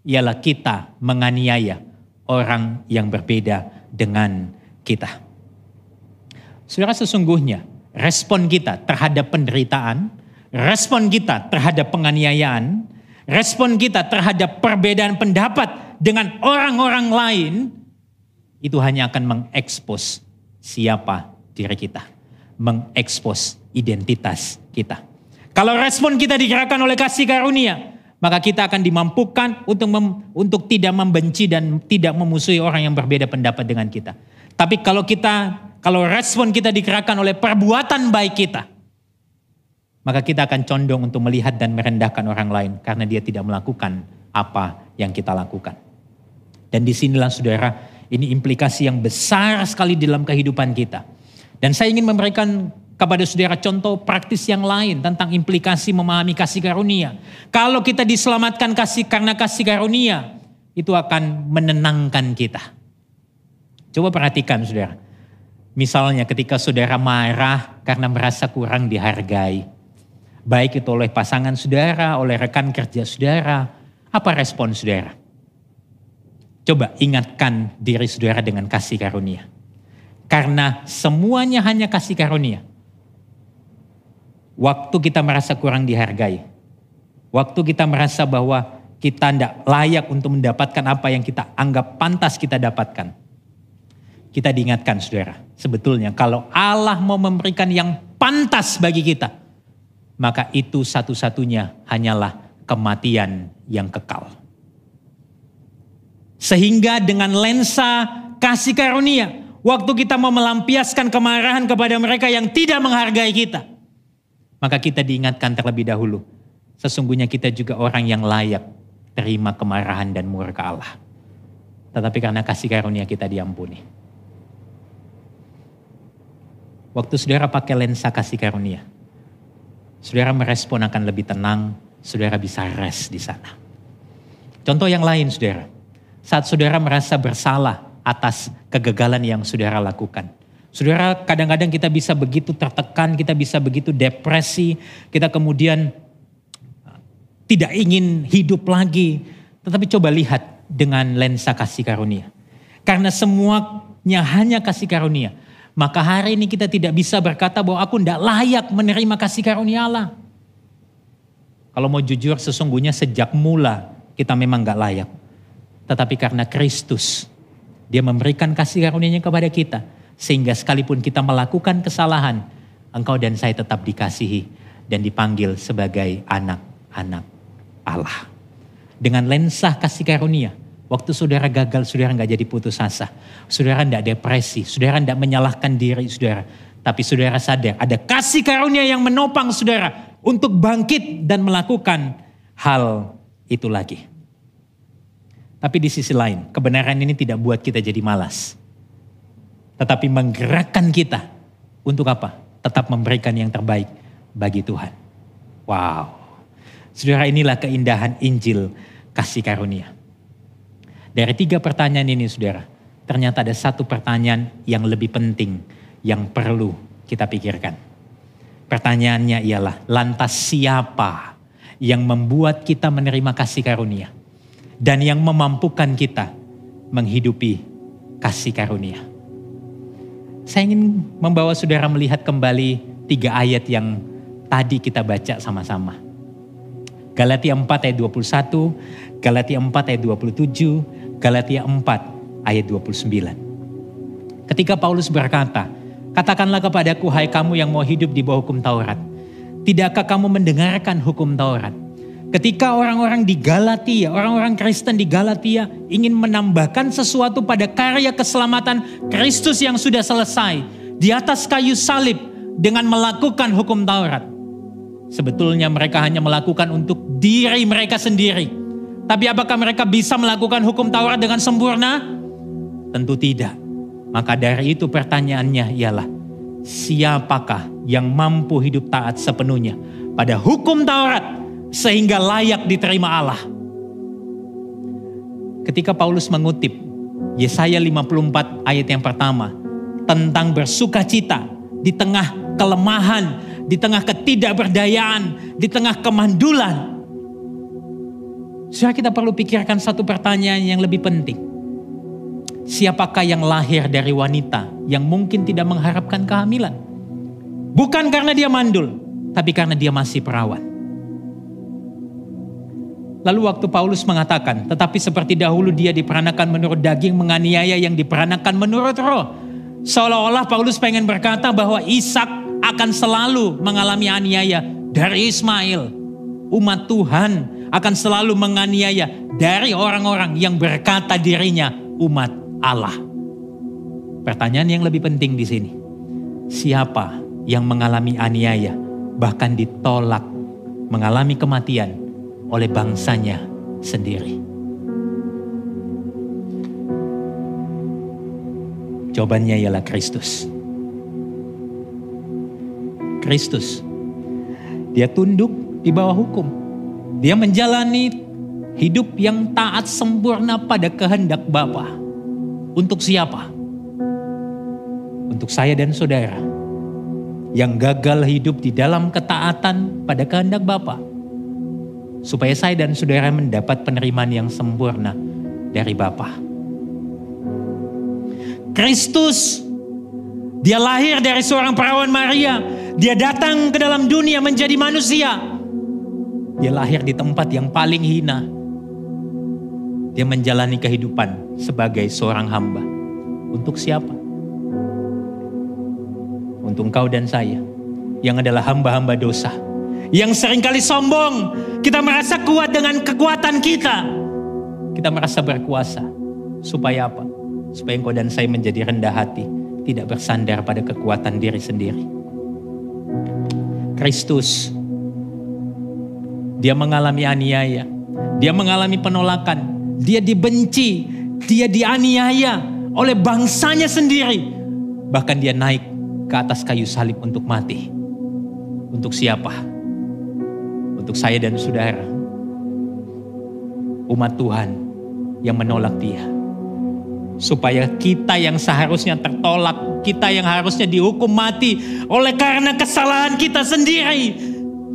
ialah kita menganiaya orang yang berbeda dengan kita. Saudara sesungguhnya respon kita terhadap penderitaan, respon kita terhadap penganiayaan, respon kita terhadap perbedaan pendapat dengan orang-orang lain, itu hanya akan mengekspos siapa diri kita. Mengekspos identitas kita. Kalau respon kita digerakkan oleh kasih karunia, maka kita akan dimampukan untuk mem, untuk tidak membenci dan tidak memusuhi orang yang berbeda pendapat dengan kita. Tapi kalau kita kalau respon kita digerakkan oleh perbuatan baik kita, maka kita akan condong untuk melihat dan merendahkan orang lain karena dia tidak melakukan apa yang kita lakukan. Dan di sinilah saudara, ini implikasi yang besar sekali dalam kehidupan kita. Dan saya ingin memberikan kepada saudara contoh praktis yang lain tentang implikasi memahami kasih karunia. Kalau kita diselamatkan kasih karena kasih karunia, itu akan menenangkan kita. Coba perhatikan saudara. Misalnya ketika saudara marah karena merasa kurang dihargai. Baik itu oleh pasangan saudara, oleh rekan kerja saudara. Apa respon saudara? Coba ingatkan diri saudara dengan kasih karunia. Karena semuanya hanya kasih karunia. Waktu kita merasa kurang dihargai. Waktu kita merasa bahwa kita tidak layak untuk mendapatkan apa yang kita anggap pantas kita dapatkan kita diingatkan saudara, sebetulnya kalau Allah mau memberikan yang pantas bagi kita, maka itu satu-satunya hanyalah kematian yang kekal. Sehingga dengan lensa kasih karunia, waktu kita mau melampiaskan kemarahan kepada mereka yang tidak menghargai kita, maka kita diingatkan terlebih dahulu, sesungguhnya kita juga orang yang layak terima kemarahan dan murka Allah. Tetapi karena kasih karunia kita diampuni. Waktu saudara pakai lensa kasih karunia, saudara merespon akan lebih tenang, saudara bisa rest di sana. Contoh yang lain saudara, saat saudara merasa bersalah atas kegagalan yang saudara lakukan. Saudara kadang-kadang kita bisa begitu tertekan, kita bisa begitu depresi, kita kemudian uh, tidak ingin hidup lagi. Tetapi coba lihat dengan lensa kasih karunia. Karena semuanya hanya kasih karunia. Maka hari ini kita tidak bisa berkata bahwa aku tidak layak menerima kasih karunia Allah. Kalau mau jujur sesungguhnya sejak mula kita memang gak layak. Tetapi karena Kristus, dia memberikan kasih karunia-Nya kepada kita. Sehingga sekalipun kita melakukan kesalahan, engkau dan saya tetap dikasihi dan dipanggil sebagai anak-anak Allah. Dengan lensa kasih karunia, Waktu saudara gagal, saudara nggak jadi putus asa. Saudara nggak depresi, saudara nggak menyalahkan diri saudara. Tapi saudara sadar ada kasih karunia yang menopang saudara untuk bangkit dan melakukan hal itu lagi. Tapi di sisi lain, kebenaran ini tidak buat kita jadi malas. Tetapi menggerakkan kita untuk apa? Tetap memberikan yang terbaik bagi Tuhan. Wow. Saudara inilah keindahan Injil kasih karunia. Dari tiga pertanyaan ini saudara, ternyata ada satu pertanyaan yang lebih penting yang perlu kita pikirkan. Pertanyaannya ialah, lantas siapa yang membuat kita menerima kasih karunia? Dan yang memampukan kita menghidupi kasih karunia. Saya ingin membawa saudara melihat kembali tiga ayat yang tadi kita baca sama-sama. Galatia 4 ayat 21, Galatia 4 ayat 27, Galatia 4 ayat 29. Ketika Paulus berkata, Katakanlah kepadaku hai kamu yang mau hidup di bawah hukum Taurat. Tidakkah kamu mendengarkan hukum Taurat? Ketika orang-orang di Galatia, orang-orang Kristen di Galatia ingin menambahkan sesuatu pada karya keselamatan Kristus yang sudah selesai di atas kayu salib dengan melakukan hukum Taurat. Sebetulnya mereka hanya melakukan untuk diri mereka sendiri. Tapi apakah mereka bisa melakukan hukum Taurat dengan sempurna? Tentu tidak. Maka dari itu pertanyaannya ialah, siapakah yang mampu hidup taat sepenuhnya pada hukum Taurat sehingga layak diterima Allah. Ketika Paulus mengutip Yesaya 54 ayat yang pertama tentang bersuka cita di tengah kelemahan, di tengah ketidakberdayaan, di tengah kemandulan. Saya kita perlu pikirkan satu pertanyaan yang lebih penting. Siapakah yang lahir dari wanita yang mungkin tidak mengharapkan kehamilan? Bukan karena dia mandul, tapi karena dia masih perawan. Lalu waktu Paulus mengatakan, tetapi seperti dahulu dia diperanakan menurut daging menganiaya yang diperanakan menurut roh. Seolah-olah Paulus pengen berkata bahwa Ishak akan selalu mengalami aniaya dari Ismail. Umat Tuhan akan selalu menganiaya dari orang-orang yang berkata dirinya umat Allah. Pertanyaan yang lebih penting di sini. Siapa yang mengalami aniaya bahkan ditolak mengalami kematian oleh bangsanya sendiri. Jawabannya ialah Kristus. Kristus. Dia tunduk di bawah hukum. Dia menjalani hidup yang taat sempurna pada kehendak Bapa. Untuk siapa? Untuk saya dan saudara yang gagal hidup di dalam ketaatan pada kehendak Bapa supaya saya dan saudara mendapat penerimaan yang sempurna dari Bapa. Kristus, dia lahir dari seorang perawan Maria, dia datang ke dalam dunia menjadi manusia. Dia lahir di tempat yang paling hina. Dia menjalani kehidupan sebagai seorang hamba. Untuk siapa? Untuk engkau dan saya yang adalah hamba-hamba dosa yang sering kali sombong. Kita merasa kuat dengan kekuatan kita. Kita merasa berkuasa. Supaya apa? Supaya engkau dan saya menjadi rendah hati. Tidak bersandar pada kekuatan diri sendiri. Kristus. Dia mengalami aniaya. Dia mengalami penolakan. Dia dibenci. Dia dianiaya oleh bangsanya sendiri. Bahkan dia naik ke atas kayu salib untuk mati. Untuk siapa? Untuk saya dan saudara. Umat Tuhan yang menolak dia. Supaya kita yang seharusnya tertolak, kita yang harusnya dihukum mati oleh karena kesalahan kita sendiri.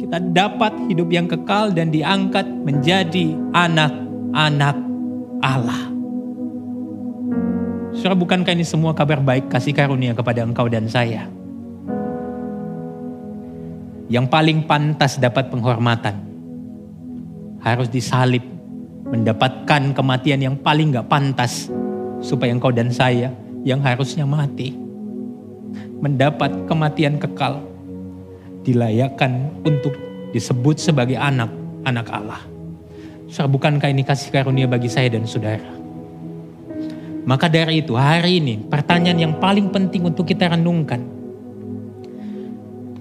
Kita dapat hidup yang kekal dan diangkat menjadi anak-anak Allah. Saudara, bukankah ini semua kabar baik kasih karunia kepada engkau dan saya? Yang paling pantas dapat penghormatan harus disalib mendapatkan kematian yang paling gak pantas supaya engkau dan saya yang harusnya mati mendapat kematian kekal dilayakkan untuk disebut sebagai anak anak Allah. Saudara, bukankah ini kasih karunia bagi saya dan saudara? Maka dari itu hari ini pertanyaan yang paling penting untuk kita renungkan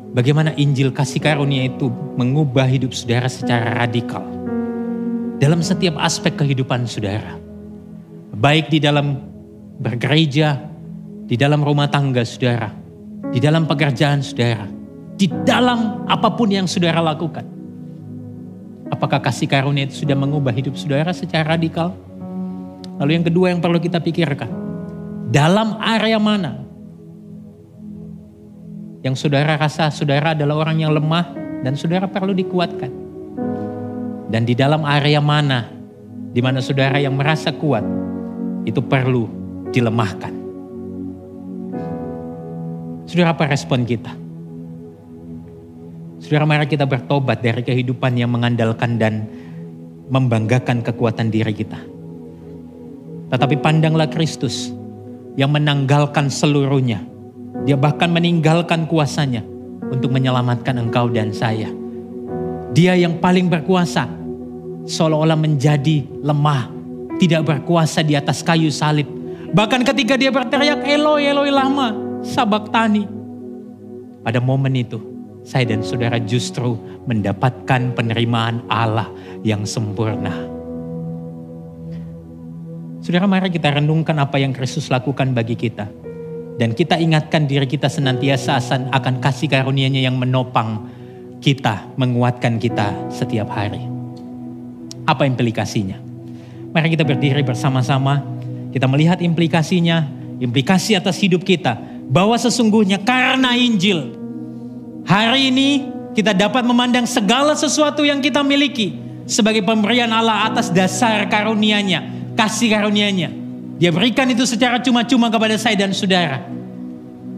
Bagaimana Injil kasih karunia itu mengubah hidup saudara secara radikal. Dalam setiap aspek kehidupan saudara. Baik di dalam bergereja, di dalam rumah tangga saudara, di dalam pekerjaan saudara, di dalam apa pun yang saudara lakukan. Apakah kasih karunia itu sudah mengubah hidup saudara secara radikal? Lalu yang kedua yang perlu kita pikirkan, dalam area mana yang saudara rasa saudara adalah orang yang lemah dan saudara perlu dikuatkan. Dan di dalam area mana di mana saudara yang merasa kuat itu perlu dilemahkan. Saudara apa respon kita? Saudara mari kita bertobat dari kehidupan yang mengandalkan dan membanggakan kekuatan diri kita. Tetapi pandanglah Kristus yang menanggalkan seluruhnya dia bahkan meninggalkan kuasanya untuk menyelamatkan engkau dan saya. Dia yang paling berkuasa seolah-olah menjadi lemah, tidak berkuasa di atas kayu salib. Bahkan ketika dia berteriak Eloi Eloi lama sabak tani. Pada momen itu saya dan saudara justru mendapatkan penerimaan Allah yang sempurna. Saudara mari kita renungkan apa yang Kristus lakukan bagi kita. Dan kita ingatkan diri kita senantiasa akan kasih karunia-Nya yang menopang kita, menguatkan kita setiap hari. Apa implikasinya? Mari kita berdiri bersama-sama, kita melihat implikasinya, implikasi atas hidup kita. Bahwa sesungguhnya karena Injil, hari ini kita dapat memandang segala sesuatu yang kita miliki sebagai pemberian Allah atas dasar karunia-Nya, kasih karunia-Nya. Dia berikan itu secara cuma-cuma kepada saya dan saudara.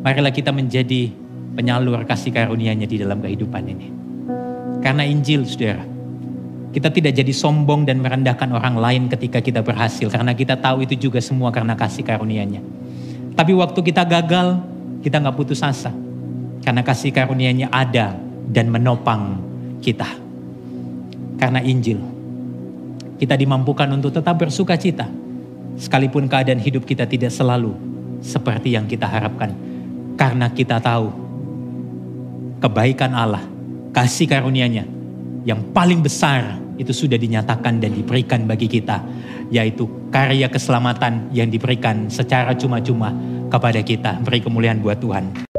Marilah kita menjadi penyalur kasih karunia-Nya di dalam kehidupan ini. Karena Injil, saudara, kita tidak jadi sombong dan merendahkan orang lain ketika kita berhasil. Karena kita tahu itu juga semua karena kasih karunia-Nya. Tapi waktu kita gagal, kita nggak putus asa. Karena kasih karunia-Nya ada dan menopang kita. Karena Injil, kita dimampukan untuk tetap bersuka cita Sekalipun keadaan hidup kita tidak selalu seperti yang kita harapkan. Karena kita tahu kebaikan Allah, kasih karunia-Nya yang paling besar itu sudah dinyatakan dan diberikan bagi kita. Yaitu karya keselamatan yang diberikan secara cuma-cuma kepada kita. Beri kemuliaan buat Tuhan.